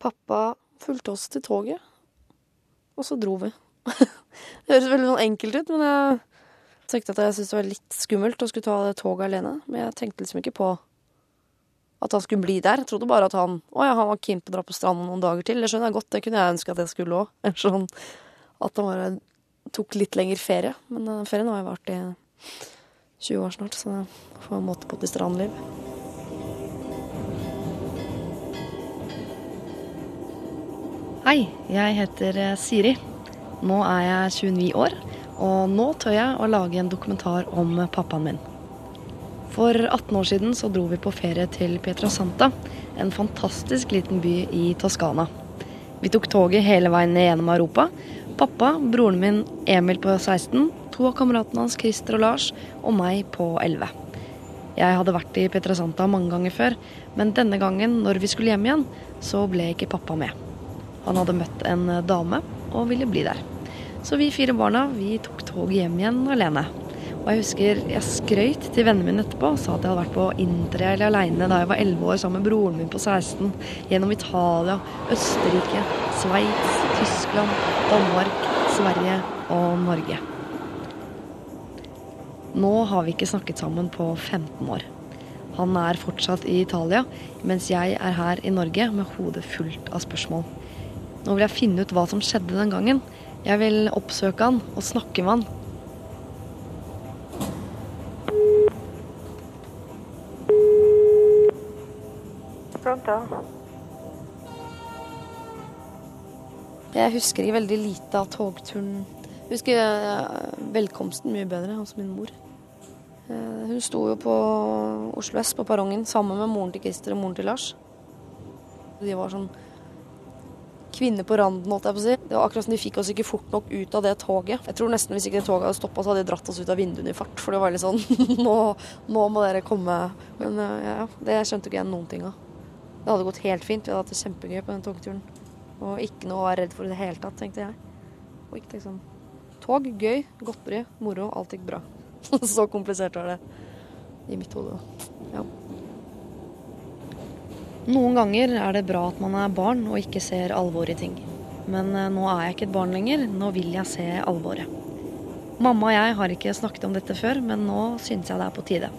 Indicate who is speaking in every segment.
Speaker 1: Pappa fulgte oss til toget, og så dro vi. det høres veldig sånn enkelt ut, men jeg tenkte at jeg syntes det var litt skummelt å skulle ta det toget alene. Men jeg tenkte liksom ikke på at han skulle bli der. Jeg trodde bare at han å ja, han var keen på å dra på stranden noen dager til. Det skjønner jeg godt, det kunne jeg ønske at jeg skulle òg. Sånn at han bare tok litt lengre ferie. Men uh, ferien har jo vart i 20 år snart, så det får en måte på til strandliv.
Speaker 2: Hei, jeg heter eh, Siri. Nå er jeg 29 år, og nå tør jeg å lage en dokumentar om pappaen min. For 18 år siden så dro vi på ferie til Pietrasanta, en fantastisk liten by i Toskana. Vi tok toget hele veien ned gjennom Europa. Pappa, broren min Emil på 16, to av kameratene hans Christer og Lars, og meg på 11. Jeg hadde vært i Pietrasanta mange ganger før, men denne gangen, når vi skulle hjem igjen, så ble ikke pappa med. Han hadde møtt en dame og ville bli der. Så vi fire barna vi tok toget hjem igjen alene. Og jeg husker jeg skrøyt til vennene mine etterpå og sa at jeg hadde vært på interrail aleine da jeg var 11 år sammen med broren min på 16. Gjennom Italia, Østerrike, Sveits, Tyskland, Danmark, Sverige og Norge. Nå har vi ikke snakket sammen på 15 år. Han er fortsatt i Italia, mens jeg er her i Norge med hodet fullt av spørsmål. Nå vil jeg finne ut hva som skjedde den gangen. Jeg vil oppsøke han og snakke med han.
Speaker 1: Pronto. Jeg husker ikke veldig lite av togturen. Jeg husker eh, velkomsten mye bedre hos min mor. Eh, hun sto jo på Oslo S på perrongen sammen med moren til Christer og moren til Lars. De var sånn kvinner på randen, holdt jeg på å si. Det var akkurat som de fikk oss ikke fort nok ut av det toget. Jeg tror nesten hvis ikke det toget hadde stoppa, så hadde de dratt oss ut av vinduene i fart. For det var litt sånn nå, nå, må dere komme. Men eh, ja, det skjønte ikke jeg noen ting av. Det hadde gått helt fint. Vi hadde hatt det kjempegøy på den togturen. Og ikke noe å være redd for i det hele tatt, tenkte jeg. Og ikke liksom Tog, gøy, godteri, moro. Alt gikk bra. så komplisert var det i mitt hode. Ja.
Speaker 2: Noen ganger er det bra at man er barn og ikke ser alvor i ting. Men eh, nå er jeg ikke et barn lenger. Nå vil jeg se alvoret. Mamma og jeg har ikke snakket om dette før, men nå syns jeg det er på tide.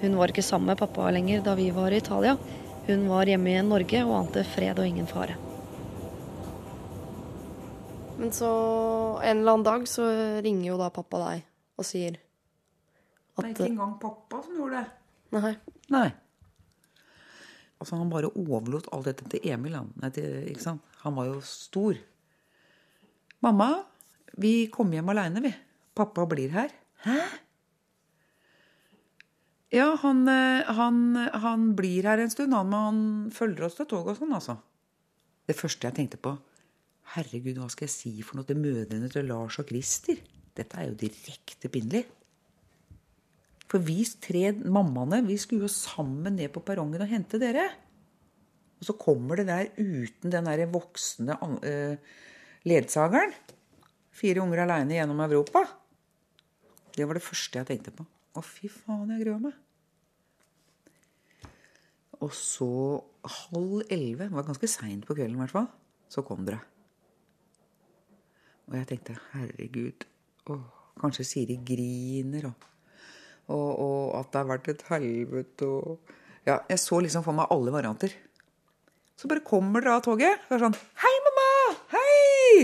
Speaker 2: Hun var ikke sammen med pappa lenger da vi var i Italia. Hun var hjemme i Norge og ante fred og ingen fare.
Speaker 1: Men så en eller annen dag så ringer jo da pappa deg og sier
Speaker 3: at Det er ikke engang pappa som gjorde det.
Speaker 1: Nei.
Speaker 3: Nei. Altså, han bare overlot alt dette til Emil. Han, han var jo stor. 'Mamma, vi kommer hjem aleine, vi. Pappa blir her.' 'Hæ?' Ja, han, han, han blir her en stund, han, men han følger oss til toget og sånn, altså. Det første jeg tenkte på Herregud, hva skal jeg si for noe til mødrene til Lars og Christer? Dette er jo direkte pinlig. For vi tre mammaene vi skulle jo sammen ned på perrongen og hente dere. Og så kommer det der uten den der voksne uh, ledsageren. Fire unger aleine gjennom Europa. Det var det første jeg tenkte på. Å, fy faen, jeg gruer meg. Og så halv elleve, det var ganske seint på kvelden i hvert fall, så kom dere. Og jeg tenkte herregud, å, kanskje Siri griner, og, og, og, at det har vært et helvete og Ja, jeg så liksom for meg alle varianter. Så bare kommer dere av toget. Og er sånn Hei, mamma! Hei!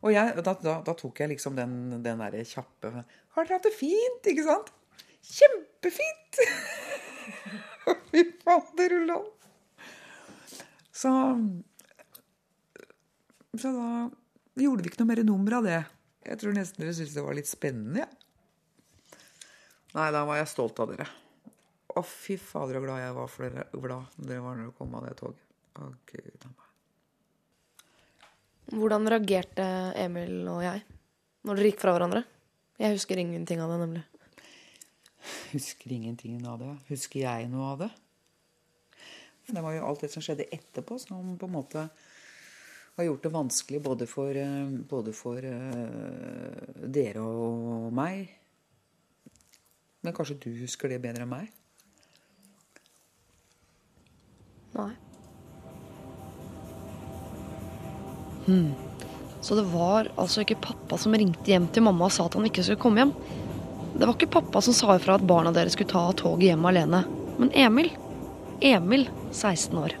Speaker 3: Og jeg, da, da, da, tok jeg liksom den, den derre kjappe Har dere hatt det fint? Ikke sant? Kjempefint! Fy fader, Ulland. Så Så da gjorde vi ikke noe mer nummer av det. Jeg tror nesten dere syntes det var litt spennende. Ja. Nei, da var jeg stolt av dere. Å, fy fader, så glad jeg var for dere. Glad dere var når dere kom av det toget. Å, gud a meg.
Speaker 1: Hvordan reagerte Emil og jeg når dere gikk fra hverandre? Jeg husker ingenting av det, nemlig.
Speaker 3: Husker ingenting av det. Husker jeg noe av det? Det var jo alt det som skjedde etterpå, som på en måte har gjort det vanskelig både for, både for uh, dere og meg. Men kanskje du husker det bedre enn meg?
Speaker 1: Nei.
Speaker 2: Så det var altså ikke pappa som ringte hjem til mamma og sa at han ikke skulle komme hjem. Det var ikke pappa som sa ifra at barna deres skulle ta toget hjem alene, men Emil. Emil, 16 år.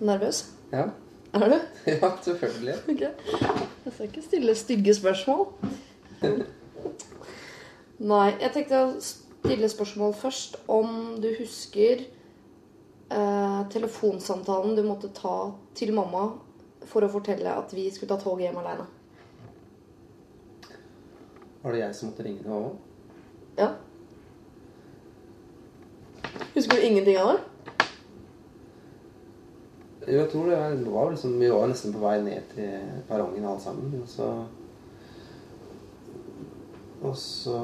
Speaker 2: Nervøs?
Speaker 4: Ja.
Speaker 2: Er du?
Speaker 4: ja, selvfølgelig.
Speaker 2: Ok. Jeg skal ikke stille stygge spørsmål. Nei, jeg tenkte å stille spørsmål først om du husker eh, telefonsamtalen du måtte ta til mamma for å fortelle at vi skulle ta toget hjem alene.
Speaker 4: Var det jeg som måtte ringe til mamma?
Speaker 2: Ja. Husker du ingenting av det?
Speaker 4: Jeg tror det var liksom Vi var nesten på vei ned til perrongen alle sammen. Og så Og så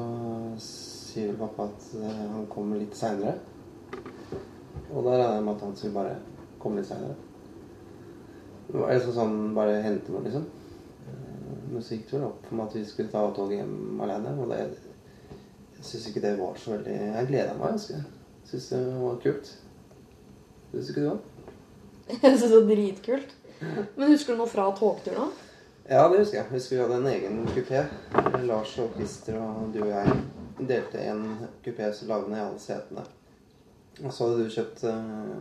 Speaker 4: sier vel pappa at eh, han kommer litt seinere. Og da regner jeg med at han skulle bare komme litt seinere. Eller var liksom sånn bare hente meg, liksom. Eh, Men så gikk det vel opp for meg at vi skulle ta toget hjem alene. Og det, jeg syns ikke det var så veldig Jeg gleda meg ganske. Syns det var kult. Syns ikke du òg?
Speaker 2: Jeg synes det var dritkult. Men husker du noe fra togturen?
Speaker 4: Ja, det husker jeg. Husker vi hadde en egen kupé. Lars og Christer og du og jeg delte en kupé som lagde ned alle setene. Og så hadde du kjøpt uh,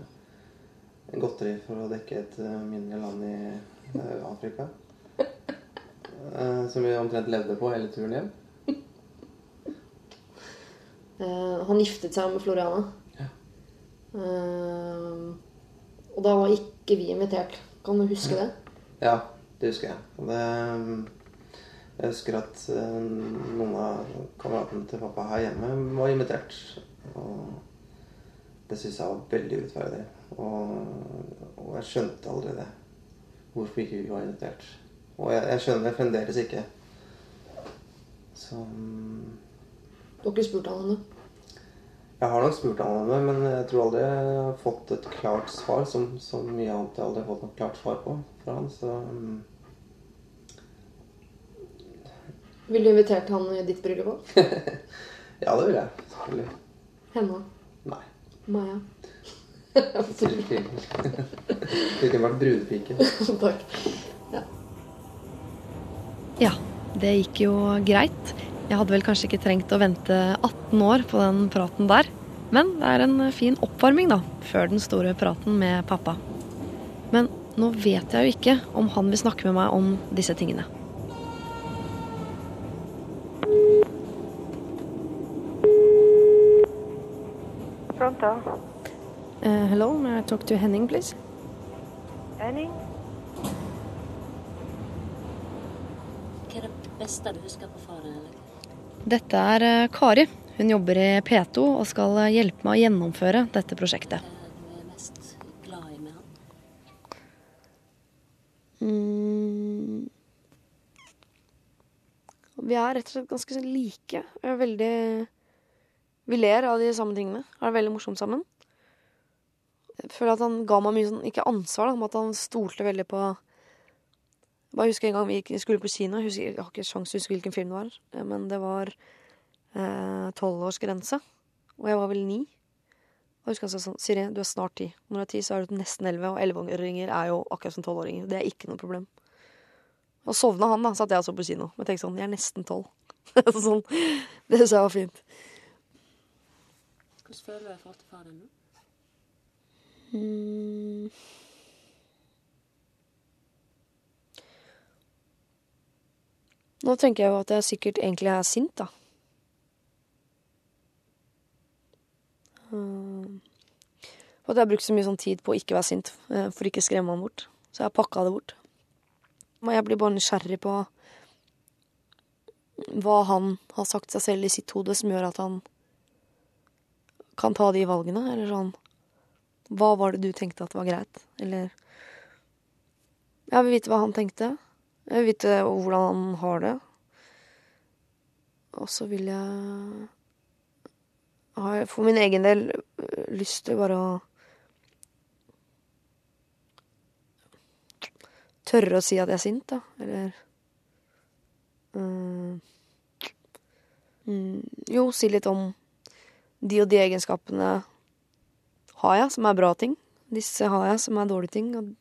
Speaker 4: en godteri for å dekke et uh, mindre land i uh, Afrika. Som vi omtrent levde på hele turen hjem.
Speaker 2: Han giftet seg med Floriana.
Speaker 4: Ja.
Speaker 2: Eh, og da var ikke vi invitert. Kan du huske det?
Speaker 4: Ja, det husker jeg. Det, jeg husker at eh, noen av kameratene til pappa her hjemme var invitert. Og det syns jeg var veldig urettferdig. Og, og jeg skjønte aldri det. Hvorfor ikke vi var invitert. Og jeg, jeg skjønner det fremdeles ikke. Så mm,
Speaker 2: Du har ikke spurt han om det?
Speaker 4: Jeg har nok spurt han om det, men jeg tror aldri jeg har fått et klart svar. Som, som mye annet jeg aldri har fått noe klart svar på fra han. Så um...
Speaker 2: Ville du invitert han i ditt bryllup òg?
Speaker 4: ja, det vil jeg. Selvfølgelig.
Speaker 2: Henne?
Speaker 4: Nei.
Speaker 2: Maja?
Speaker 4: Det kunne vært brudepike.
Speaker 2: Takk. Ja. Ja, det gikk jo greit. Jeg hadde vel kanskje ikke trengt å vente 18 år på den praten der. Men det er en fin oppvarming, da, før den store praten med pappa. Men nå vet jeg jo ikke om han vil snakke med meg om disse tingene.
Speaker 5: Pronto?
Speaker 2: Uh, hello, may I talk to Henning, please?
Speaker 5: Henning?
Speaker 6: Hva er det beste du husker på faren? Eller?
Speaker 2: Dette er eh, Kari. Hun jobber i P2 og skal eh, hjelpe meg å gjennomføre dette prosjektet.
Speaker 1: Mm. Vi er rett og slett ganske sånn like. Vi er veldig Vi ler av de samme tingene. Har det veldig morsomt sammen. Jeg føler at han ga meg mye sånn, ikke ansvar, da, men at han stolte veldig på bare husker en gang vi gikk, skulle på kino. Jeg, husker, jeg har ikke sjans til å huske hvilken film det var, eh, men det var tolvårsgrense. og jeg var vel ni. Og jeg husker han sa sånn Siri, du er snart ti. Når du er ti, så er du nesten elleve, og elleveåringer er jo akkurat som tolvåringer. Det er ikke noe problem. Og sovna han, da, satt jeg og så på kino. Men tenkte sånn, jeg er nesten tolv. sånn, det syns jeg var fint.
Speaker 6: Hvordan føler du deg i forhold til faren nå?
Speaker 1: Mm. Nå tenker jeg jo at jeg sikkert egentlig er sint, da. Mm. Og at jeg har brukt så mye sånn tid på å ikke være sint, eh, for ikke å skremme han bort. Så jeg har pakka det bort. Men jeg blir bare nysgjerrig på hva han har sagt seg selv i sitt hode som gjør at han kan ta de valgene, eller sånn Hva var det du tenkte at var greit, eller Jeg vil vite hva han tenkte. Jeg vil vite hvordan han har det. Og så vil jeg har for min egen del øh, lyst til bare å Tørre å si at jeg er sint, da. Eller mm, Jo, si litt om de og de egenskapene har jeg, som er bra ting. Disse har jeg, som er dårlige ting. Og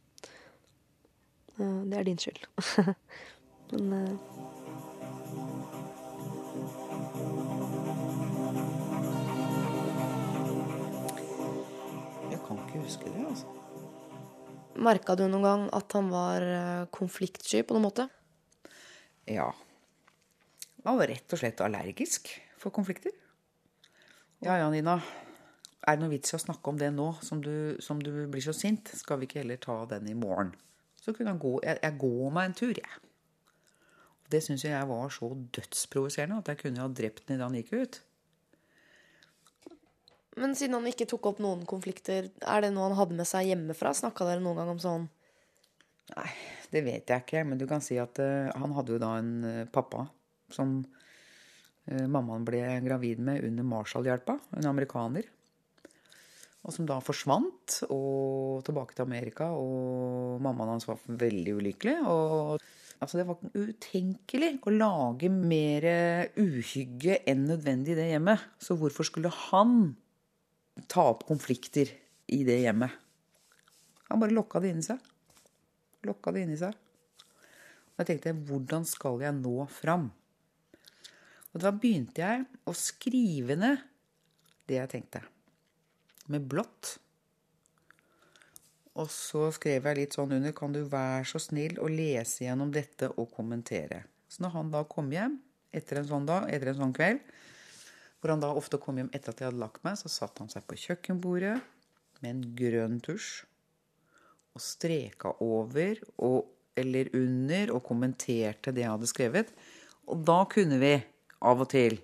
Speaker 1: det er din skyld. Men eh,
Speaker 3: Jeg kan ikke huske det, altså.
Speaker 2: Merka du noen gang at han var eh, konfliktsky på noen måte?
Speaker 3: Ja. Han var rett og slett allergisk for konflikter. Ja ja, Nina. Er det noe vits i å snakke om det nå som du, som du blir så sint? Skal vi ikke heller ta den i morgen? Så kunne han gå Jeg, jeg går meg en tur, jeg. Det syns jeg jeg var så dødsprovoserende at jeg kunne ha drept den idet han gikk ut.
Speaker 2: Men siden han ikke tok opp noen konflikter, er det noe han hadde med seg hjemmefra? Snakka dere noen gang om sånn
Speaker 3: Nei, det vet jeg ikke. Men du kan si at uh, han hadde jo da en uh, pappa som uh, mammaen ble gravid med under Marshall-hjelpa. En amerikaner. Og som da forsvant og tilbake til Amerika. Og mammaen hans var veldig ulykkelig. Og altså, det var utenkelig å lage mer uhygge enn nødvendig i det hjemmet. Så hvorfor skulle han ta opp konflikter i det hjemmet? Han bare lokka det inni seg lokka det inni seg. Og jeg tenkte hvordan skal jeg nå fram? Og da begynte jeg å skrive ned det jeg tenkte. Med blått. Og så skrev jeg litt sånn under Kan du være så snill å lese gjennom dette og kommentere? Så når han da kom hjem etter en sånn dag, etter en sånn kveld, hvor han da ofte kom hjem etter at jeg hadde lagt meg, så satte han seg på kjøkkenbordet med en grønn tusj og streka over og, eller under og kommenterte det jeg hadde skrevet. Og da kunne vi av og til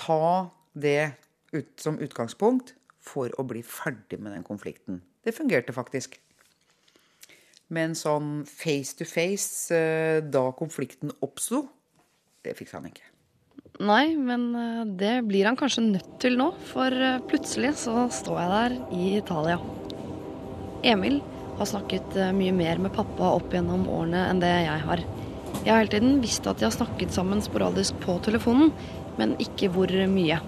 Speaker 3: ta det ut, som utgangspunkt for å bli ferdig med den konflikten. Det fungerte faktisk. Men sånn face to face eh, da konflikten oppsto, det fiksa han ikke.
Speaker 2: Nei, men eh, det blir han kanskje nødt til nå, for eh, plutselig så står jeg der i Italia. Emil har snakket mye mer med pappa opp gjennom årene enn det jeg har. Jeg har hele tiden visst at de har snakket sammen sporadisk på telefonen, men ikke hvor mye.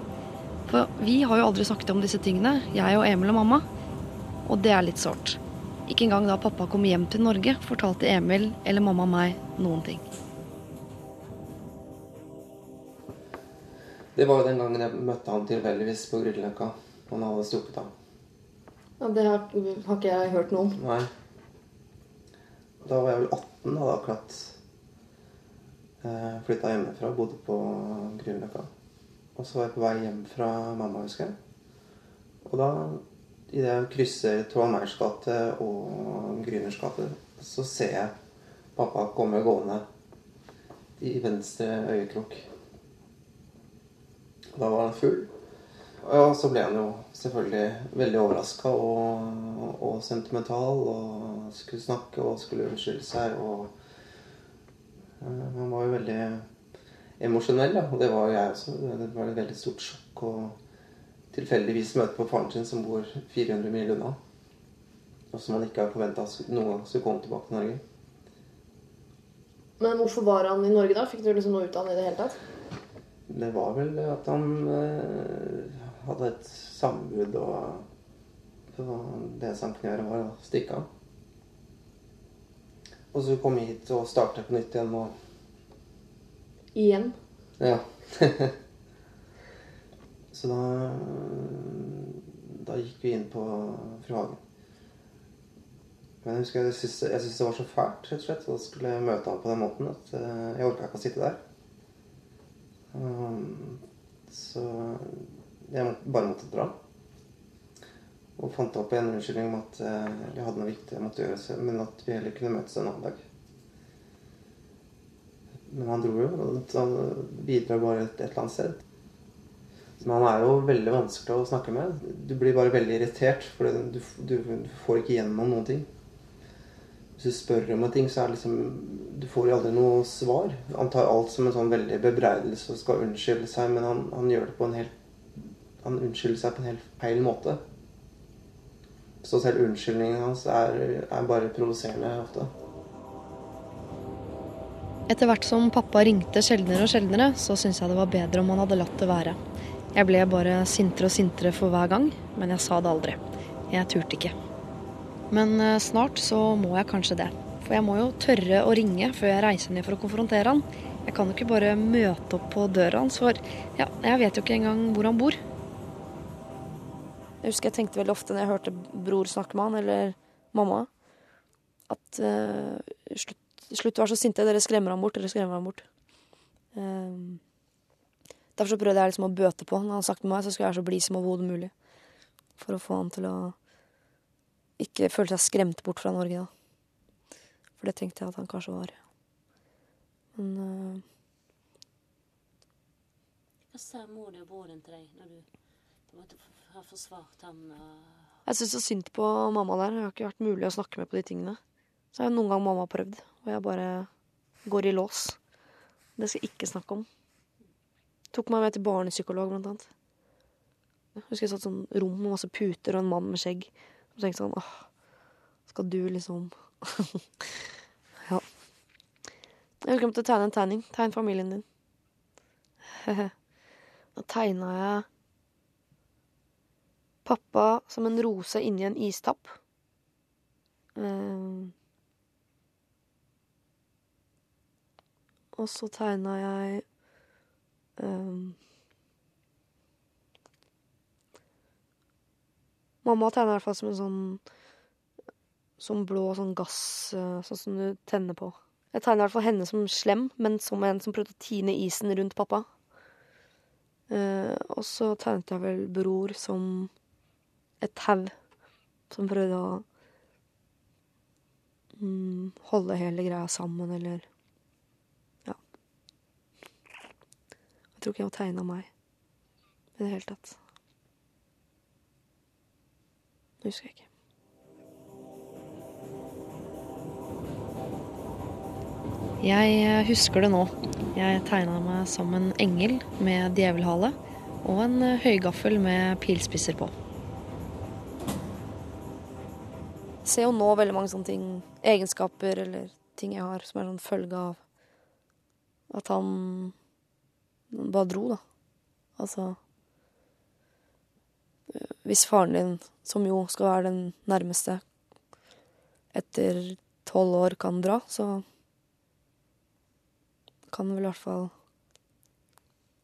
Speaker 2: For vi har jo aldri snakket om disse tingene, jeg og Emil og mamma. Og det er litt sårt. Ikke engang da pappa kom hjem til Norge, fortalte Emil eller mamma meg noen ting.
Speaker 4: Det var jo den gangen jeg møtte han tilfeldigvis på Grünerløkka. Han hadde stukket av.
Speaker 1: ja, det har, har ikke jeg hørt noe om.
Speaker 4: Nei. Da var jeg vel 18, da hadde akkurat eh, flytta hjemmefra og bodde på Grünerløkka. Og så var jeg på vei hjem fra mamma, husker jeg. Og da, idet jeg krysser Meyers gate og Grüners gate, så ser jeg pappa komme gående i venstre øyekrok. Da var han full. Og så ble han jo selvfølgelig veldig overraska og, og sentimental og skulle snakke og skulle unnskylde seg. Og eh, han var jo veldig emosjonell. Og det var jeg også. Det var et veldig stort sjokk å tilfeldigvis møte på faren sin som bor 400 mil unna. Og som han ikke har forventa noen gang skulle komme tilbake til Norge.
Speaker 1: Men hvorfor var han i Norge da? Fikk du liksom noe ut av han i det hele tatt?
Speaker 4: Det var vel at han eh, hadde et sambud, og det, det som han kunne gjøre, var å stikke av. Og så komme hit og starte på nytt igjen og
Speaker 1: Igjen.
Speaker 4: Ja. så da Da gikk vi inn på Fru Hagen. Men jeg husker jeg syntes, det var så fælt rett og slett, å skulle møte ham på den måten at eh, jeg orka ikke å sitte der. Um, så jeg bare måtte dra. Og fant opp en unnskyldning om at eh, jeg hadde noe viktig jeg måtte gjøre, men at vi heller kunne møtes en annen dag. Men han dro jo, og han bidrar bare et, et eller annet sted. Men han er jo veldig vanskelig å snakke med. Du blir bare veldig irritert, for du, du, får ikke gjennom noen ting. Hvis du spør om en ting, så er det liksom Du får aldri noe svar. Han tar alt som en sånn veldig bebreidelse og skal unnskylde seg, men han, han gjør det på en helt Han unnskylder seg på en helt feil måte. Så selv unnskyldningen hans er, er bare provoserende ofte.
Speaker 2: Etter hvert som pappa ringte sjeldnere og sjeldnere, så syntes jeg det var bedre om han hadde latt det være. Jeg ble bare sintere og sintere for hver gang, men jeg sa det aldri. Jeg turte ikke. Men eh, snart så må jeg kanskje det. For jeg må jo tørre å ringe før jeg reiser ned for å konfrontere han. Jeg kan jo ikke bare møte opp på døra hans, for ja, jeg vet jo ikke engang hvor han bor.
Speaker 1: Jeg husker jeg tenkte veldig ofte når jeg hørte bror snakke med han, eller mamma, at uh, slutt, slutt var så sinte, dere skremmer han bort, dere skremmer han bort. Um, derfor så prøvde jeg liksom å bøte på. Når han snakket med meg, så skulle jeg være så blid som overhodet mulig. For å få han til å ikke føle seg skremt bort fra Norge, da. For det tenkte jeg at han kanskje var. Men uh...
Speaker 6: Hva sa mor og broren til deg når du en måte har forsvart ham?
Speaker 1: Jeg syns så synd på mamma der. Det har ikke vært mulig å snakke med på de tingene. Så har noen gang mamma prøvd, og jeg bare går i lås. Det skal jeg ikke snakke om. Tok meg med til barnepsykolog, blant annet. Jeg husker jeg satt sånn rom med masse puter og en mann med skjegg. Og tenkte sånn åh, skal du liksom Ja. Jeg husker jeg måtte tegne en tegning. Tegn familien din. Da tegna jeg pappa som en rose inni en istapp. Eh, og så tegna jeg eh, Mamma tegna i hvert fall som en sånn Som blå sånn gass, eh, sånn som du tenner på. Jeg tegna i hvert fall henne som slem, men som en som prøvde å tine isen rundt pappa. Uh, og så tegnet jeg vel bror som et tau som prøvde å mm, holde hele greia sammen, eller Ja. Jeg tror ikke jeg har tegna meg i det hele tatt. Det husker jeg ikke.
Speaker 2: Jeg eh, husker det nå. Jeg tegna meg som en engel med djevelhale og en eh, høygaffel med pilspisser på.
Speaker 1: Jeg ser jo nå veldig mange sånne ting, egenskaper eller ting jeg har, som er en følge av at han bare dro, da. Altså øh, Hvis faren din, som jo skal være den nærmeste, etter tolv år kan dra, så kan vel i hvert fall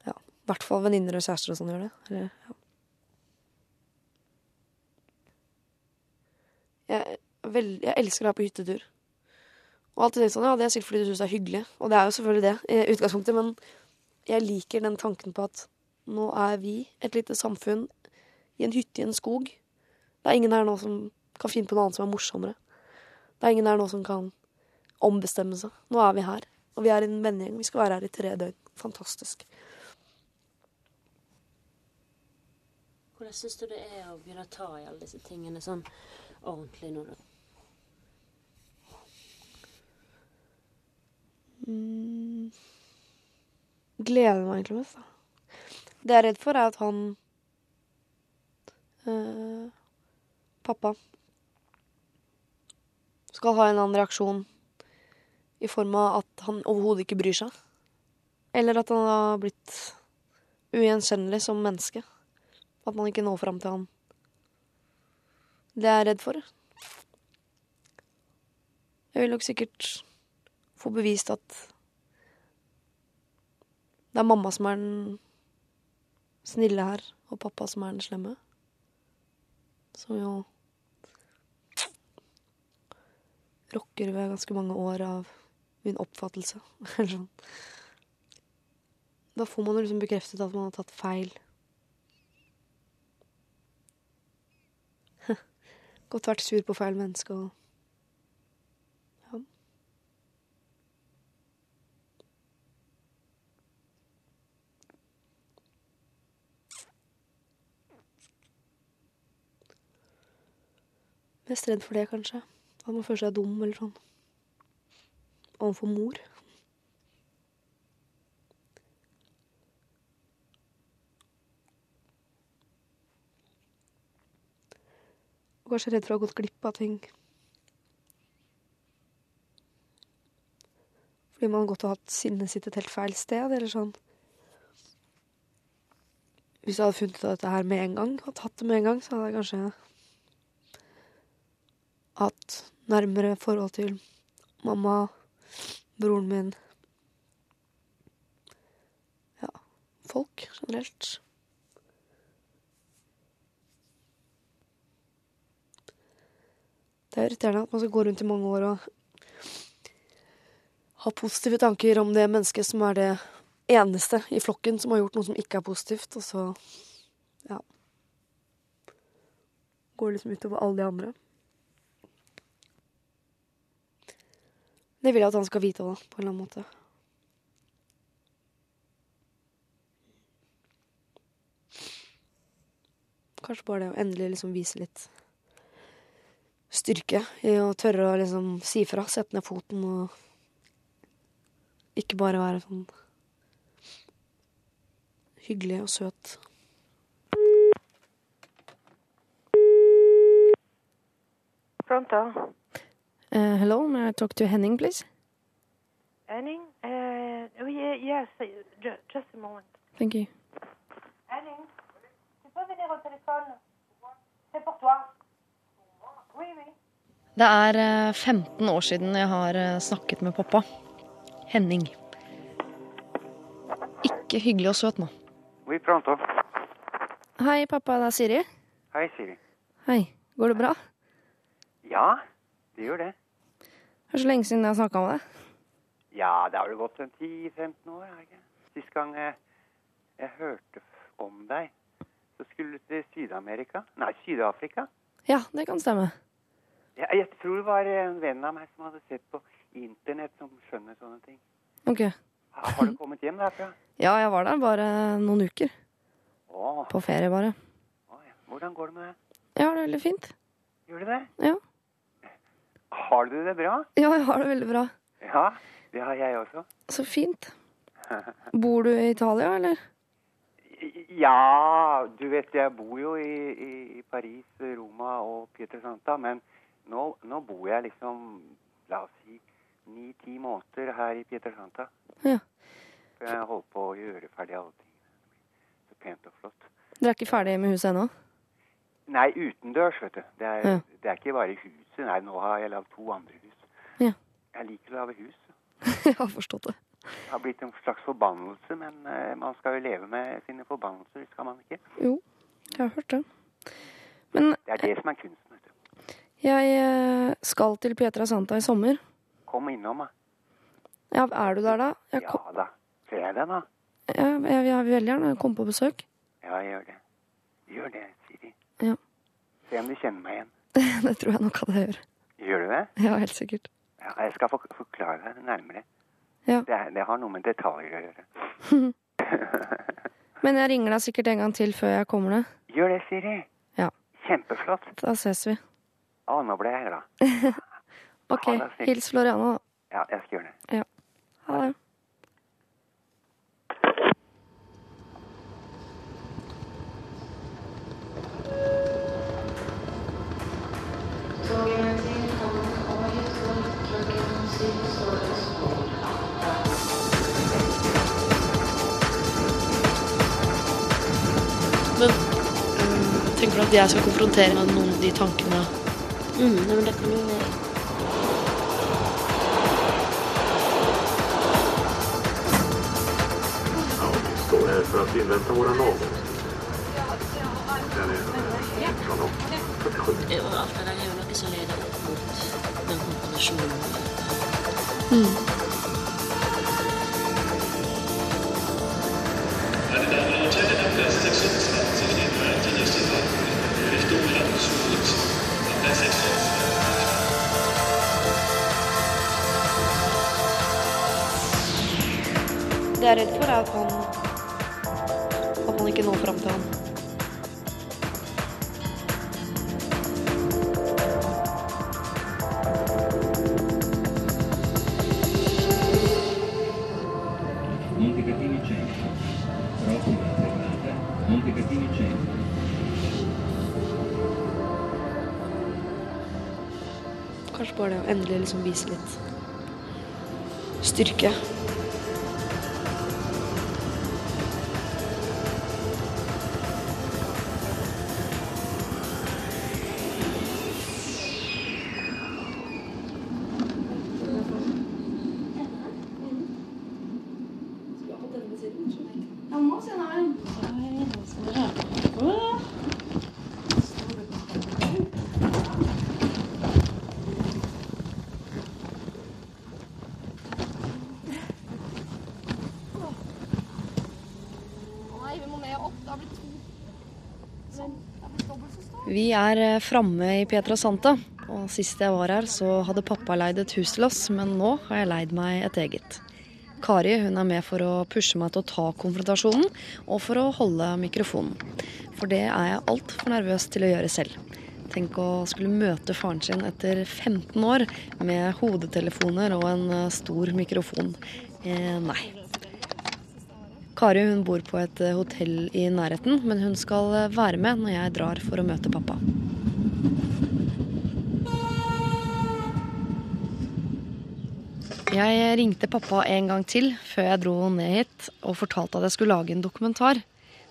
Speaker 1: Ja, i hvert fall venninner og kjærester og sånn gjøre det. Eller, ja. Jeg, vel, jeg elsker å være på hyttetur. Og alltid tenkt sånn, ja, det er sikkert fordi du syns det er hyggelig. Og det er jo selvfølgelig det, i utgangspunktet, men jeg liker den tanken på at nå er vi et lite samfunn i en hytte i en skog. Det er ingen her nå som kan finne på noe annet som er morsommere. Det er ingen her nå som kan ombestemme seg. Nå er vi her. Og vi er en vennegjeng. Vi skal være her i tre døgn. Fantastisk.
Speaker 6: Hvordan syns du det er å begynne å ta i alle disse tingene sånn ordentlig nå, da?
Speaker 1: Mm. Gleder meg egentlig mest, da. Det jeg er redd for, er at han øh, Pappa skal ha en eller annen reaksjon i form av at han overhodet ikke bryr seg. Eller at han har blitt ugjenkjennelig som menneske. At man ikke når fram til han. Det er jeg redd for. Jeg vil nok sikkert få bevist at det er mamma som er den snille her, og pappa som er den slemme. Som jo rokker ved ganske mange år av min oppfattelse. Sånn. Da får man jo liksom bekreftet at man har tatt feil. Godt vært sur på feil menneske og Ja. Mest redd for det, kanskje. At man føler seg dum eller sånn. Overfor mor. Og kanskje redd for å ha gått glipp av ting. Fordi man har gått og hatt sinnet sitt et helt feil sted, eller sånn.
Speaker 7: Hvis jeg hadde funnet ut av dette her med en gang, og hatt det med en gang, så hadde jeg kanskje hatt nærmere forhold til mamma, broren min Ja, folk generelt. Det er irriterende at man skal gå rundt i mange år og ha positive tanker om det mennesket som er det eneste i flokken som har gjort noe som ikke er positivt, og så ja Går liksom utover alle de andre. Det vil jeg at han skal vite òg, på en eller annen måte. Kanskje bare det å endelig liksom vise litt styrke i å tørre å liksom si fra, sette ned foten og ikke bare være sånn hyggelig og søt.
Speaker 8: Pronto?
Speaker 1: Uh, hello, may I talk to Henning, please?
Speaker 8: Henning? Uh, oh, yeah, yes, uh, just a moment.
Speaker 1: Thank you.
Speaker 8: Henning, tu peux venir au téléphone C'est pour toi. Oui, oui.
Speaker 1: Det er eh, 15 år siden jeg har eh, snakket med pappa. Henning. Ikke hyggelig og søt nå.
Speaker 9: Vi pronto.
Speaker 1: Hei, pappa. Det er Siri.
Speaker 9: Hei, Siri.
Speaker 1: Hei. Går det bra?
Speaker 9: Ja, det gjør det.
Speaker 1: Det er så lenge siden jeg har snakka med deg.
Speaker 9: Ja, det har vel gått en 10-15 år, er det ikke? Sist gang jeg, jeg hørte om deg, så skulle du til Syd-Amerika. Nei, Syd-Afrika.
Speaker 1: Ja, det kan stemme.
Speaker 9: Jeg, jeg tror det var en venn av meg som hadde sett på internett som skjønner sånne ting.
Speaker 1: Ok.
Speaker 9: Ha- Har du kommet hjem derfra?
Speaker 1: Ja, jeg var der bare noen uker.
Speaker 9: Åh.
Speaker 1: På ferie, bare.
Speaker 9: Åh, ja. Hvordan går det med deg?
Speaker 1: Jeg har det veldig fint.
Speaker 9: Gjør du det?
Speaker 1: Ja.
Speaker 9: Har du det bra?
Speaker 1: Ja, jeg har det veldig bra.
Speaker 9: Ja, det har jeg også.
Speaker 1: Så fint. Bor du i Italia, eller?
Speaker 9: Ja, du vet jeg bor jo i, i, i Paris, Roma og Pietrasanta, men nå, nå bor jeg liksom, la oss si, ni-ti måneder her i Pietrasanta.
Speaker 1: Ja.
Speaker 9: For jeg holder på å gjøre ferdig alle tingene. Så pent og flott.
Speaker 1: Dere er ikke ferdig med huset ennå?
Speaker 9: Nei, utendørs, vet du. Det er,
Speaker 1: Ja.
Speaker 9: det er ikke bare huset. Nei, nå har jeg lagd to andre hus.
Speaker 1: Ja.
Speaker 9: Jeg liker å lage hus.
Speaker 1: jeg har forstått det.
Speaker 9: Det har blitt en slags forbannelse, men eh, man skal jo leve med sine forbannelser, skal man ikke?
Speaker 1: Jo, jeg har hørt det. Men
Speaker 9: Det er det som er kunsten, vet du.
Speaker 1: jeg eh, skal til Pietra Santa i sommer.
Speaker 9: Kom innom, da.
Speaker 1: Ja, er du der da? Jeg,
Speaker 9: Ja da. Ser jeg deg, da?
Speaker 1: Ja, jeg, jeg vil veldig gjerne komme på besøk.
Speaker 9: Ja, gjør det. Gjør det, Siri.
Speaker 1: Ja.
Speaker 9: Se om du kjenner meg igjen.
Speaker 1: det tror jeg nok at jeg gjør.
Speaker 9: Gjør du det?
Speaker 1: Ja, helt sikkert.
Speaker 9: Ja, jeg skal forklare deg nærmere.
Speaker 1: Ja.
Speaker 9: Det, er, det har noe med detaljer å gjøre.
Speaker 1: Men jeg ringer deg sikkert en gang til før jeg kommer ned.
Speaker 9: Gjør det, Siri.
Speaker 1: Ja.
Speaker 9: Kjempeflott.
Speaker 1: Da ses vi.
Speaker 9: Å, nå ble jeg glad.
Speaker 1: Ok, hils Floriana, da.
Speaker 9: Ja, jeg skal gjøre det. Ja.
Speaker 1: Ha det. Tenker du at jeg skal konfrontere med noen av de tankene?
Speaker 6: Mm, nei, men det kan jo være
Speaker 10: står här för att invänta våra naveln. Den är från 47.
Speaker 6: Jo, alt det der er jo noe som leder opp mot den konfrontasjonen.
Speaker 7: Det jeg er redd for, er at han At man ikke når fram til han.
Speaker 11: Montecatini Centro. Prossima fermata, Montecatini Centro.
Speaker 7: Kanskje bare det å endelig liksom vise litt styrke.
Speaker 1: Er eh, framme i Pietrasanta, og sist jeg var her, så hadde pappa leid et hus til oss, men nå har jeg leid meg et eget. Kari hun er med for å pushe meg til å ta konfrontasjonen, og for å holde mikrofonen. For det er jeg altfor nervøs til å gjøre selv. Tenk å skulle møte faren sin etter 15 år med hodetelefoner og en eh, stor mikrofon. Eh, nei. Kari hun bor på et eh, hotell i nærheten, men hun skal være med når jeg drar for å møte pappa. Jeg ringte pappa en gang til før jeg dro ned hit og fortalte at jeg skulle lage en dokumentar.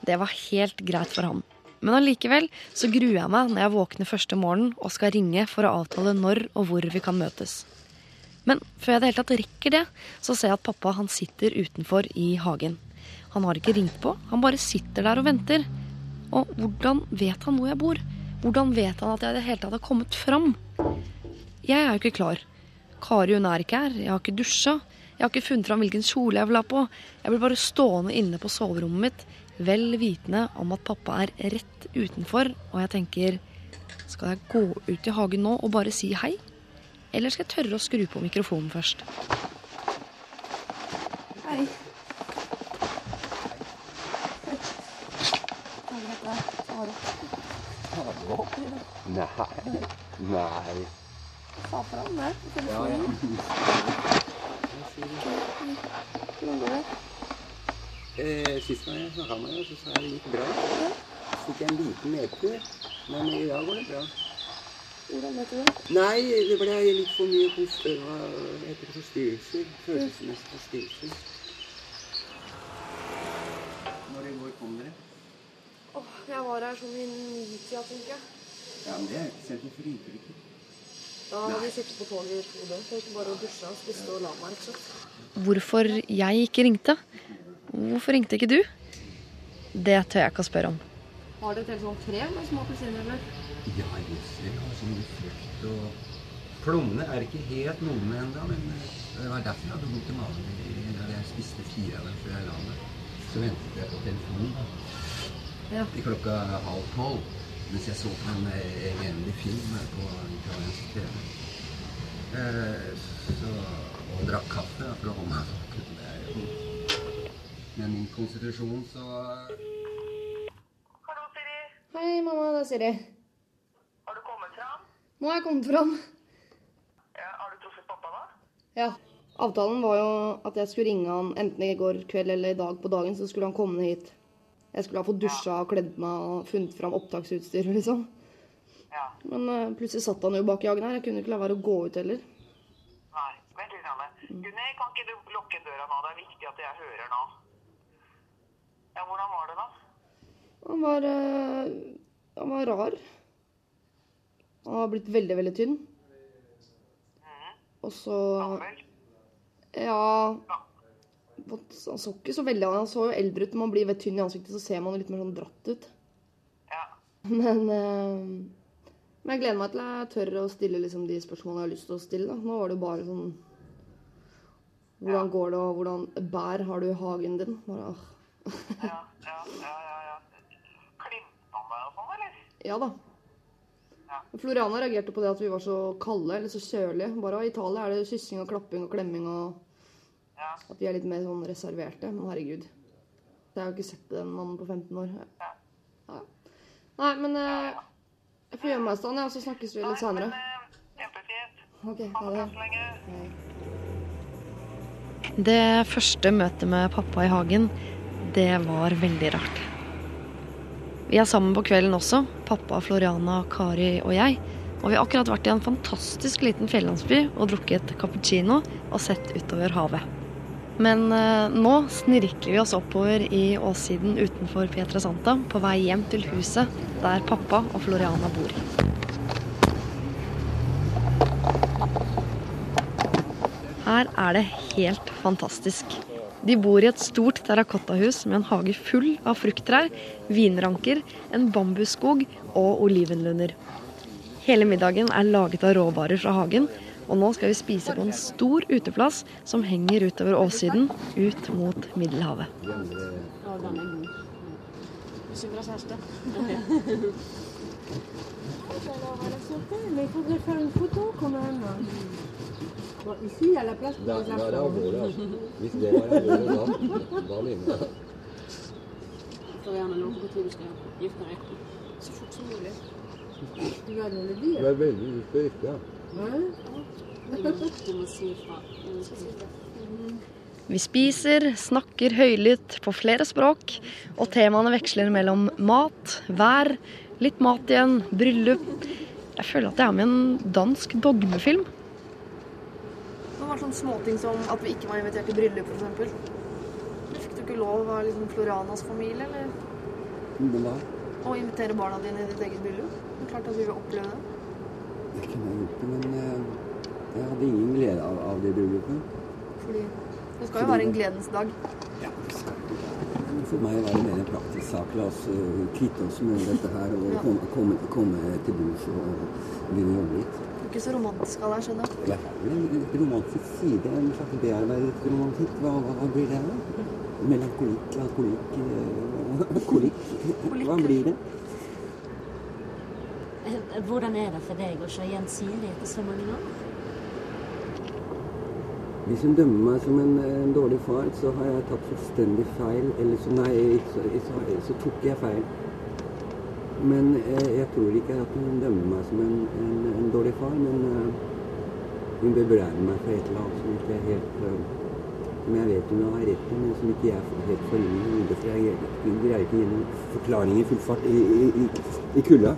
Speaker 1: Det var helt greit for ham. Men allikevel så gruer jeg meg når jeg våkner første morgen og skal ringe for å avtale når og hvor vi kan møtes. Men før jeg det hele tatt rekker det, så ser jeg at pappa han sitter utenfor i hagen. Han har ikke ringt på, han bare sitter der og venter. Og hvordan vet han hvor jeg bor? Hvordan vet han at jeg i det hele tatt har kommet fram? Jeg er jo ikke klar. Kari hun er ikke her, jeg har ikke dusja. Jeg har ikke funnet fram hvilken kjole jeg vil ha på. Jeg blir bare stående inne på soverommet mitt, vel vitende om at pappa er rett utenfor, og jeg tenker Skal jeg gå ut i hagen nå og bare si hei? Eller skal jeg tørre å skru på mikrofonen først?
Speaker 2: Hei.
Speaker 12: Nei. Nei.
Speaker 2: Sa fram det på
Speaker 12: Ja, ja.
Speaker 2: Hvordan går det?
Speaker 12: Eh, sist gang jeg snakka med deg, så sa jeg det gikk bra. Fikk jeg en liten nedtur, men i dag går det bra.
Speaker 2: Hvordan vet du det?
Speaker 12: Nei, det ble litt for mye forstyrrelser. Følelsesmessige forstyrrelser. Når i går kom dere?
Speaker 2: Åh, jeg var her sånn i nitida, tenker jeg.
Speaker 12: Ja, men det er ikke sent for inntrykket.
Speaker 2: Da hadde vi sittet på toget i to døgn, så jeg gikk bare og dusja og spiste og la meg, rett og slett.
Speaker 1: Hvorfor jeg ikke ringte? Hvorfor ringte ikke du? Det tør jeg ikke å spørre om.
Speaker 2: Har dere et helt sånn tre med små appelsiner, eller?
Speaker 12: Ja, det. Ja, så mye frukt og Plommene er ikke helt modne ennå, men eh, det var derfor jeg hadde vondt i magen da jeg spiste fire av dem før jeg la meg. Så ventet jeg på telefonen
Speaker 2: Ja.
Speaker 12: til klokka halv tolv mens jeg så på en elendig film på italiensk TV. Eh, så, og drakk kaffe for å holde meg våken. Det er jo Med min konstitusjon så Hallo, Siri.
Speaker 2: Hei, mamma. Det er Siri.
Speaker 5: Har du kommet fram?
Speaker 2: Nå har jeg kommet fram.
Speaker 5: Ja, har du truffet pappa da?
Speaker 2: Ja. Avtalen var jo at jeg skulle ringe han enten i går kveld eller i dag på dagen, så skulle han komme hit. Jeg skulle ha fått dusja og kledd meg og funnet fram opptaksutstyr, liksom.
Speaker 5: Ja.
Speaker 2: Men uh, plutselig satt han jo bak jagen her. Jeg kunne ikke la være å gå ut heller.
Speaker 5: Nei, vent litt. Anne. Gunni, kan ikke du lukke døra nå? Det er viktig at jeg hører nå. Ja, hvordan var det da?
Speaker 2: Han var uh, Han var rar. Han var blitt veldig, veldig tynn. Og så Ja Han så ikke så veldig Han så jo eldre ut. Når man blir veldig tynn i ansiktet, så ser man jo litt mer sånn dratt ut. Men eh, Men jeg gleder meg til jeg tør å stille liksom de spørsmålene jeg har lyst til å stille. Da. Nå var det jo bare sånn Hvordan går det, og hvordan bær har du i hagen din? Bare, ah.
Speaker 5: Ja, ja, ja, ja. ja. Deg og sånn, eller?
Speaker 2: Ja da. Floriana reagerte på det at vi var så kalde eller så kjølige. Bare I Italia er det kyssing og klapping og klemming og at vi er litt mer sånn reserverte. Men herregud. Jeg har jo ikke sett den mannen på 15 år. Ja. Nei, men eh, jeg får gjøre meg i stand, ja, så snakkes vi litt senere.
Speaker 5: Kjempefint.
Speaker 2: Ok, ha det.
Speaker 1: Det første møtet med pappa i hagen, det var veldig rart. Vi er sammen på kvelden også, pappa, Floriana, Kari og jeg. Og vi har akkurat vært i en fantastisk liten fjellandsby og drukket cappuccino og sett utover havet. Men eh, nå snirkler vi oss oppover i åssiden utenfor Pietrasanta på vei hjem til huset der pappa og Floriana bor. Her er det helt fantastisk.
Speaker 2: De bor i et stort terrakottahus med en hage full av frukttrær, vinranker, en bambusskog og olivenlunder. Hele middagen er laget av råvarer fra hagen, og nå skal vi spise på en stor uteplass som henger utover åssiden, ut mot Middelhavet.
Speaker 6: Ja, den god. Sylvas hester.
Speaker 13: Mais il faudrait faire une photo quand même. Bon, ici, il la place
Speaker 6: du skal gifte deg. Så fort som mulig.
Speaker 13: Dire.
Speaker 12: er veldig lyst til å gifte, ja.
Speaker 6: Det.
Speaker 2: Vi spiser, snakker høylytt på flere språk, og temaene veksler mellom mat, vær, litt mat igjen, bryllup. Jeg føler at jeg er med i en dansk dogmefilm. Det var sånne småting som at vi ikke var invitert til bryllup, f.eks. Fikk du ikke lov av liksom Floranas familie, eller å invitere barna dine i ditt eget bryllup? Det er klart at vi vil oppleve det.
Speaker 12: Jeg kunne jeg gjort det, men eh, jeg hadde ingen glede av, av det bryllupet.
Speaker 2: Fordi det skal jo være en gledens dag.
Speaker 12: Ja, det skal det. For meg var det mer en praktisk sak. La oss eh, kvitte oss med dette her og
Speaker 2: Ja.
Speaker 12: komme, komme, komme til bords og begynne å jobbe litt.
Speaker 2: Du er ikke så romantisk av deg, skjønner jeg.
Speaker 12: Ja, en romantisk side, en slags bearbeidet romantikk. Hva, hva, hva blir det da? Melankolikk, alkoholikk eh, Kolikk? Hva blir det?
Speaker 6: Hvordan er det for deg å se gjensidig etter så mange år?
Speaker 12: Hvis hun dømmer meg som en, en dårlig far, så har jeg tatt fullstendig feil. Eller så, nei, så, så, så tok jeg feil. Men eh, jeg tror ikke at hun dømmer meg som en, en, en dårlig far, men eh, hun bebreider meg for et eller annet som ikke er helt eh, Som jeg vet hun har rett i, men som ikke jeg får helt får inn i hodet. For jeg greier ikke å gi noen forklaring i full fart i, i, i, i kulda.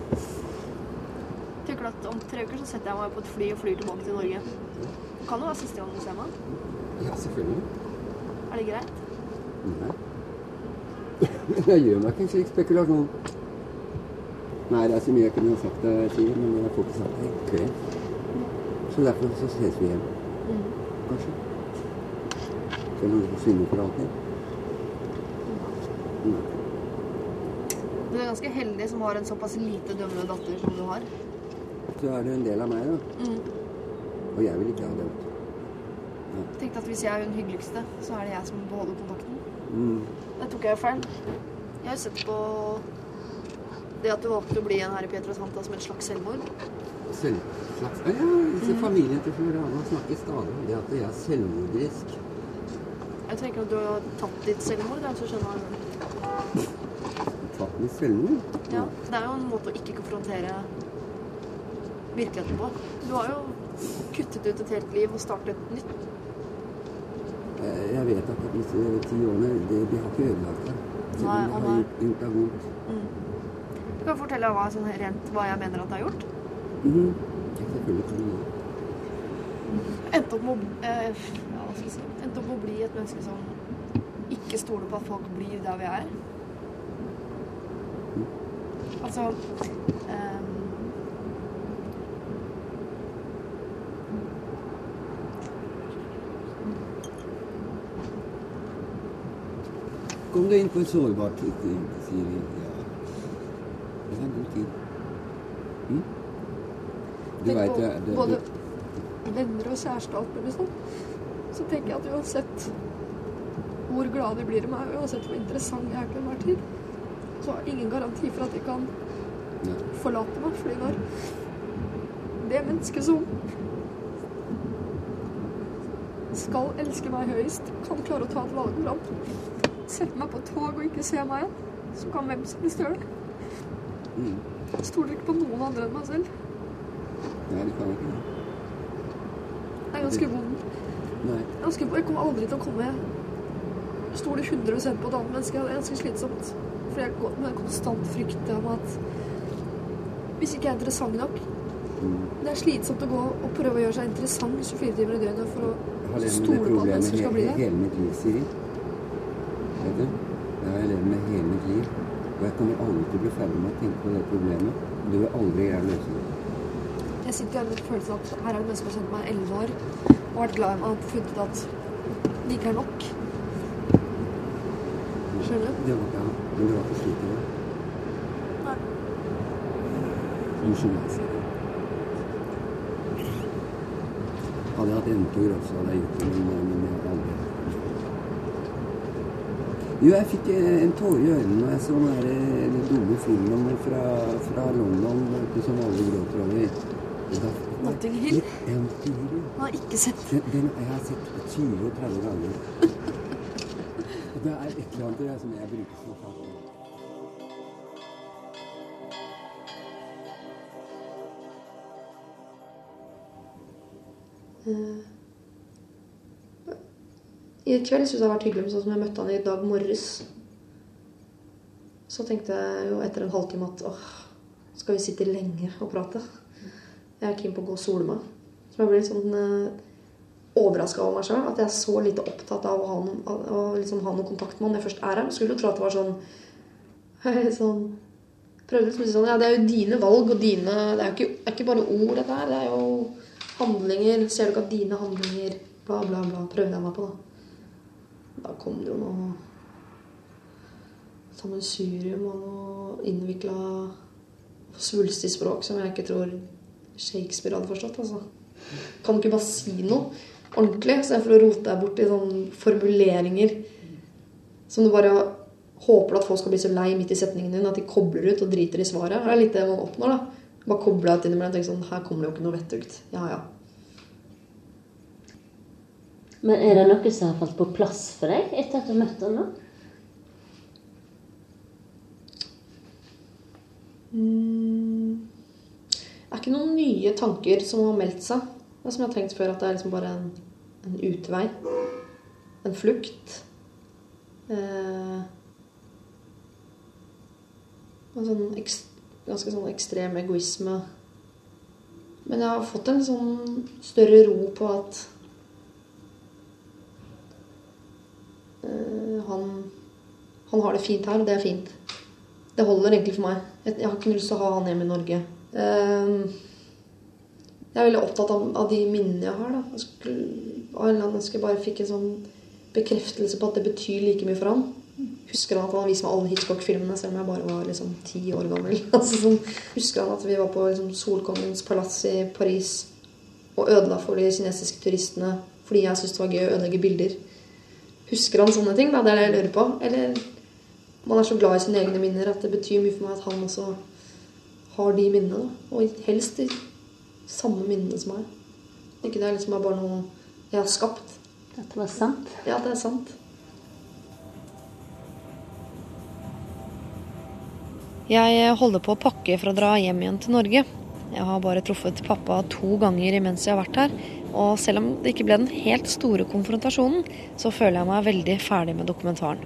Speaker 2: Tenker at om tre uker så setter jeg meg på et fly og flyr tilbake til Norge. Det kan jo være siste gang du ser meg.
Speaker 12: Ja, selvfølgelig.
Speaker 2: Er det greit?
Speaker 12: Nei. Jeg gjør meg ikke en slik spekulasjon. Nei, det er så mye jeg kunne sagt det, sier, men jeg får ikke sagt det i kveld. Så derfor så ses vi igjen. Kanskje. Selv om du forsvinner for alltid. Nei.
Speaker 2: Du er ganske heldig som har en såpass lite dømmende datter som du har.
Speaker 12: Så er du en del av meg, da. Og jeg vil ikke ha det. Ja.
Speaker 2: Tenkte at hvis jeg er hun hyggeligste, så er det jeg som beholder kontakten.
Speaker 12: Mm.
Speaker 2: Det tok jeg jo feil. Jeg har jo sett på det at du valgte å bli en her i Pietrasanta som et slags selvmord.
Speaker 12: Selv, slags, ja, disse familien til Florana snakker stadig om det at jeg er selvmordrisk.
Speaker 2: Jeg tenker at du har tatt ditt selvmord, ja, så skjønner jeg.
Speaker 12: Tatt mitt selvmord.
Speaker 2: Ja, det er jo en måte å ikke konfrontere virkeligheten på. Du har jo kuttet ut et helt liv og startet nytt.
Speaker 12: Eh, Jeg vet at disse ti årene, de, de har ikke ødelagt det. Selv
Speaker 2: Nei,
Speaker 12: har
Speaker 2: nei.
Speaker 12: gjort, det vondt.
Speaker 2: Du kan fortelle hva, sånn rent hva jeg mener at det har gjort.
Speaker 12: Mm. Selvfølgelig det.
Speaker 2: Endte opp med å, eh, ja, si? Endte opp med å bli et menneske som ikke stoler på at folk blir der vi er. Altså ehm,
Speaker 12: Kom du inn på et sårbart tid, sier vi. Ja. Det er en god tid. Mm? Du
Speaker 2: veit
Speaker 12: det, det,
Speaker 2: både venner og kjæreste og alt mulig sånn. Så tenker jeg at uansett hvor glad de blir i meg, uansett hvor interessant jeg er til enhver tid, så har jeg ingen garanti for at de kan forlate meg. Fordi når det mennesket som skal elske meg høyest, kan klare å ta et valg blant setter meg på tog og ikke ser meg igjen, så kan hvem som helst gjøre det.
Speaker 12: mm.
Speaker 2: Jeg stoler ikke på noen andre enn meg selv.
Speaker 12: Nei, det kan ikke det.
Speaker 2: Er ganske vondt. Jeg, ganske, jeg kommer aldri til å komme Stole 100 på et annet menneske. Det er ganske slitsomt. For jeg går med en konstant frykt om at hvis ikke jeg er interessant nok
Speaker 12: Mm.
Speaker 2: Det er slitsomt å gå og prøve å gjøre seg interessant 24 timer i døgnet for å stole på at mennesker skal bli det.
Speaker 12: hele mitt liv, Siri. Vet du? Det har jeg levd med hele mitt liv. Og jeg kommer aldri til å bli ferdig med å tenke på det problemet. Du vil aldri greie å løse det.
Speaker 2: Jeg sitter igjen med følelsen at her er det mennesker som har kjent meg i 11 år og vært glad i meg og funnet ut at det ikke er nok.
Speaker 14: skjønner. du?
Speaker 15: Det var, ja, men det var ikke slik det var. Unnskyld meg. Hadde jeg hatt til å hadde jeg gjort det, men, men jeg har aldri Jo, jeg fikk en tåre i øynene når jeg så den eh, den dumme filmen fra, fra London som alle gråter over.
Speaker 12: Notting Hill?
Speaker 15: Ja.
Speaker 12: Har ikke sett
Speaker 15: Den, den jeg har sett 20-30 ganger. Det er et eller annet der som jeg bruker som fatt.
Speaker 1: Eh, I kveld syns jeg har vært hyggelig, men sånn som jeg møtte han i dag morges. Så tenkte jeg jo etter en halvtime at åh, skal vi sitte lenge og prate? Jeg er keen på å gå og sole meg. Så jeg ble litt sånn eh, overraska over meg sjøl. At jeg er så lite opptatt av å ha noen, å liksom ha noen kontakt med han når jeg først er her. Skulle jo tro at det var sånn, sånn Prøvde liksom å si sånn Ja, det er jo dine valg og dine Det er jo ikke, er ikke bare ord, dette her. Det er jo handlinger. Ser du ikke at dine handlinger Bla, bla, bla. Prøvde jeg meg på, da. Da kom det jo noe sammensurium og noe innvikla svulstig språk som jeg ikke tror Shakespeare hadde forstått. altså. Kan ikke bare si noe ordentlig, istedenfor å rote deg bort i sånne formuleringer som du bare håper at folk skal bli så lei midt i setningen din at de kobler ut og driter i svaret. Det er litt det man oppnår, da. Bare koble deg til det og tenke sånn Her kommer det jo ikke noe vettugt. Ja, ja.
Speaker 16: Men er det noe som har falt på plass for deg etter at du møtte ham nå?
Speaker 1: Mm. Det er ikke noen nye tanker som har meldt seg. Det er som jeg har tenkt før, at det er liksom bare en, en utvei. En flukt. Eh, en sånn ekst, ganske sånn ekstrem egoisme. Men jeg har fått en sånn større ro på at eh, han, han har det fint her, og det er fint. Det holder egentlig for meg. Jeg, har ikke lyst til å ha han hjemme i Norge. Ehm, jeg er veldig opptatt av, av de minnene jeg har. Da. Jeg skulle, av en bare fikk en sånn bekreftelse på at det betyr like mye for han. Husker han at han viste meg alle Hitchcock-filmene selv om jeg bare var liksom ti år gammel. Altså, sånn, husker han at vi var på liksom, Solkongens palass i Paris og ødela for de kinesiske turistene fordi jeg syntes det var gøy å ødelegge bilder. Husker han sånne ting? Da? Det er det jeg lurer på. Eller man er så glad i sine egne minner at det betyr mye for meg at han også har de minnene. Da. Og helst de samme minnene som meg. Ikke det er liksom bare noe jeg har skapt.
Speaker 16: At det var sant?
Speaker 1: Ja, det er sant.
Speaker 12: Jeg holder på å pakke for å dra hjem igjen til Norge. Jeg har bare truffet pappa to ganger imens jeg har vært her. Og selv om det ikke ble den helt store konfrontasjonen, så føler jeg meg veldig ferdig med dokumentaren.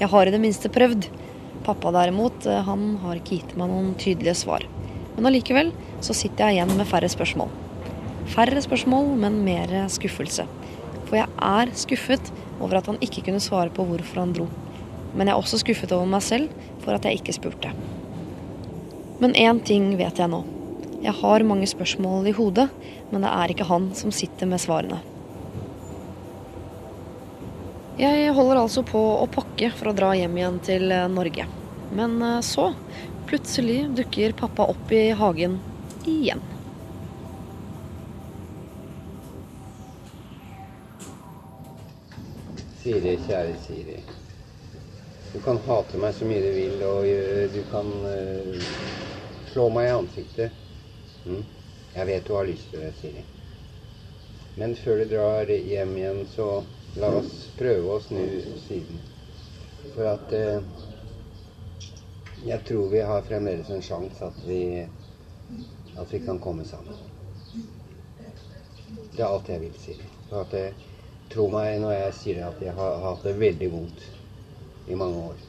Speaker 12: Jeg har i det minste prøvd. Pappa derimot, eh, han har ikke gitt meg noen tydelige svar. Men allikevel så sitter jeg igjen med færre spørsmål. Færre spørsmål, men mer skuffelse. For jeg er skuffet over at han ikke kunne svare på hvorfor han dro. Men jeg er også skuffet over meg selv for at jeg ikke spurte. Men én ting vet jeg nå. Jeg har mange spørsmål i hodet, men det er ikke han som sitter med svarene. Jeg holder altså på å pakke for å dra hjem igjen til eh, Norge. Men eh, så, plutselig dukker pappa opp i hagen igjen.
Speaker 15: Siri, kjære Siri. Du kan hate meg så mye du vil, og øh, du kan uh, slå meg i ansiktet. Mm. Jeg vet du har lyst til det, Siri. Men før du drar hjem igjen, så la oss prøve å snu siden. For at eh, jeg tror vi har fremdeles en sjanse at vi, at vi kan komme sammen. Det er alt jeg vil, Siri. For at, jeg, tro meg når jeg sier at jeg har hatt det veldig vondt i mange år.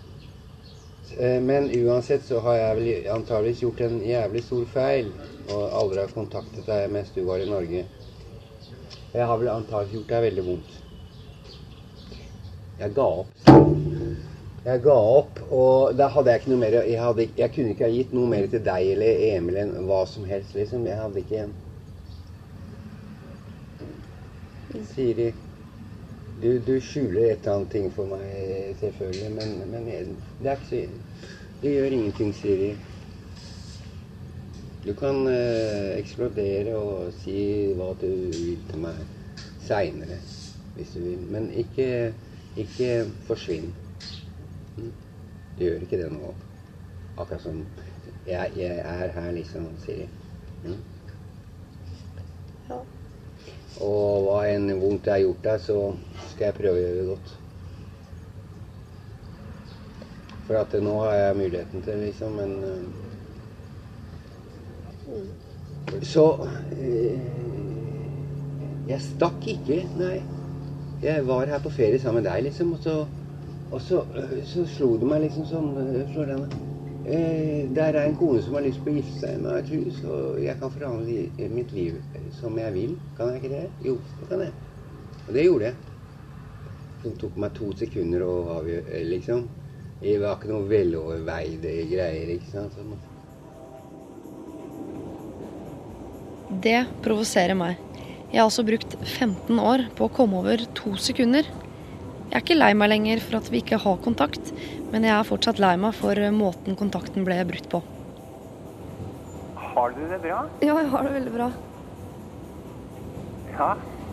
Speaker 15: Eh, Men uansett så har jeg vel antageligvis gjort en jævlig stor feil og aldri har kontaktet deg mens du var i Norge. Jeg har vel antakelig gjort deg veldig vondt. Jeg ga opp. Jeg ga opp, og da hadde jeg ikke noe mer Jeg, hadde, jeg kunne ikke ha gitt noe mer til deg eller Emil enn hva som helst, liksom. Jeg hadde ikke en Siri, Du, du skjuler et eller annet ting for meg, selvfølgelig, men, men det er ikke så Det gjør ingenting, Siri. Du kan eh, eksplodere og si hva du vil til meg seinere, hvis du vil. Men ikke, ikke forsvinn. Mm. Du gjør ikke det nå. Akkurat som jeg, jeg er her, liksom, Siri. Mm.
Speaker 1: Ja.
Speaker 15: Og hva enn vondt jeg har gjort deg, så skal jeg prøve å gjøre det godt. For at nå har jeg muligheten til liksom, men uh, Så uh, Jeg stakk ikke, nei. Jeg var her på ferie sammen med deg, liksom, og så, og så, uh, så slo det meg liksom sånn Eh, der er en kone som har lyst på å gifte seg med et hus, og jeg kan forhandle mitt liv som jeg vil. Kan jeg ikke det? Jo, det kan jeg. Og det gjorde jeg. Det tok meg to sekunder å avgjøre, liksom. Det var ikke noe veloverveide greier, ikke sant.
Speaker 17: Det provoserer meg. Jeg har altså brukt 15 år på å komme over to sekunder. Jeg er ikke lei meg lenger for at vi ikke har kontakt, men jeg er fortsatt lei meg for måten kontakten ble brutt på.
Speaker 9: Har du det bra?
Speaker 1: Ja, jeg har det veldig bra.
Speaker 9: Ja,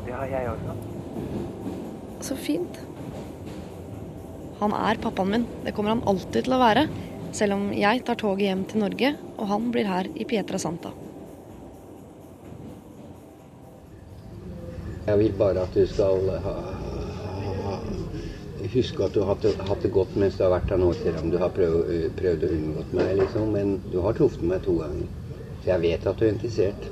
Speaker 9: det har jeg også.
Speaker 1: Så fint.
Speaker 17: Han er pappaen min. Det kommer han alltid til å være. Selv om jeg tar toget hjem til Norge, og han blir her i Pietra Santa.
Speaker 15: Jeg vil bare at du skal ha, huske at du har hatt det, godt mens du har vært her nå, selv om du har prøvd, prøvd å unngå meg, liksom. Men du har truffet meg to ganger. Så jeg vet at du er interessert.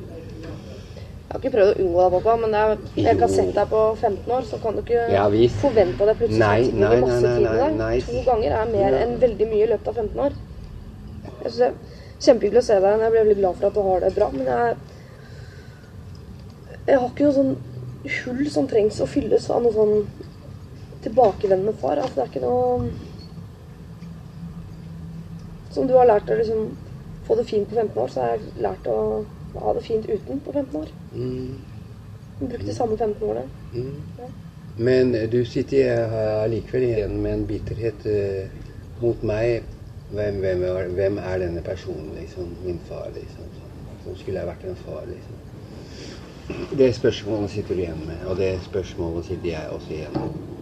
Speaker 1: Jeg har ikke prøvd å unngå deg, pappa, men jeg kan har sett deg på 15 år, så kan du ikke
Speaker 15: ja,
Speaker 1: forvente deg plutselig
Speaker 15: nei,
Speaker 1: å
Speaker 15: nei,
Speaker 1: masse
Speaker 15: nei,
Speaker 1: tid med deg.
Speaker 15: nei,
Speaker 1: To ganger er mer enn veldig mye i løpet av 15 år. Jeg synes det er kjempehyggelig å se deg. Jeg blir veldig glad for at du har det bra, men jeg Jeg har ikke noe sånn hull som trengs å fylles av noe sånn tilbakevendende far. Altså, det er ikke noe Som du har lært å liksom få det fint på 15 år, så har jeg lært å ha det fint uten på 15 år.
Speaker 15: Mm.
Speaker 1: Brukt de samme 15 årene.
Speaker 15: Mm.
Speaker 1: Ja.
Speaker 15: Men du sitter allikevel igjen med en bitterhet uh, mot meg. Hvem, hvem, er, hvem, er, denne personen, liksom? Min far, liksom? Som skulle jeg vært en far, liksom? Det spørsmålet sitter du igjen med, og det spørsmålet sitter jeg også igjen med.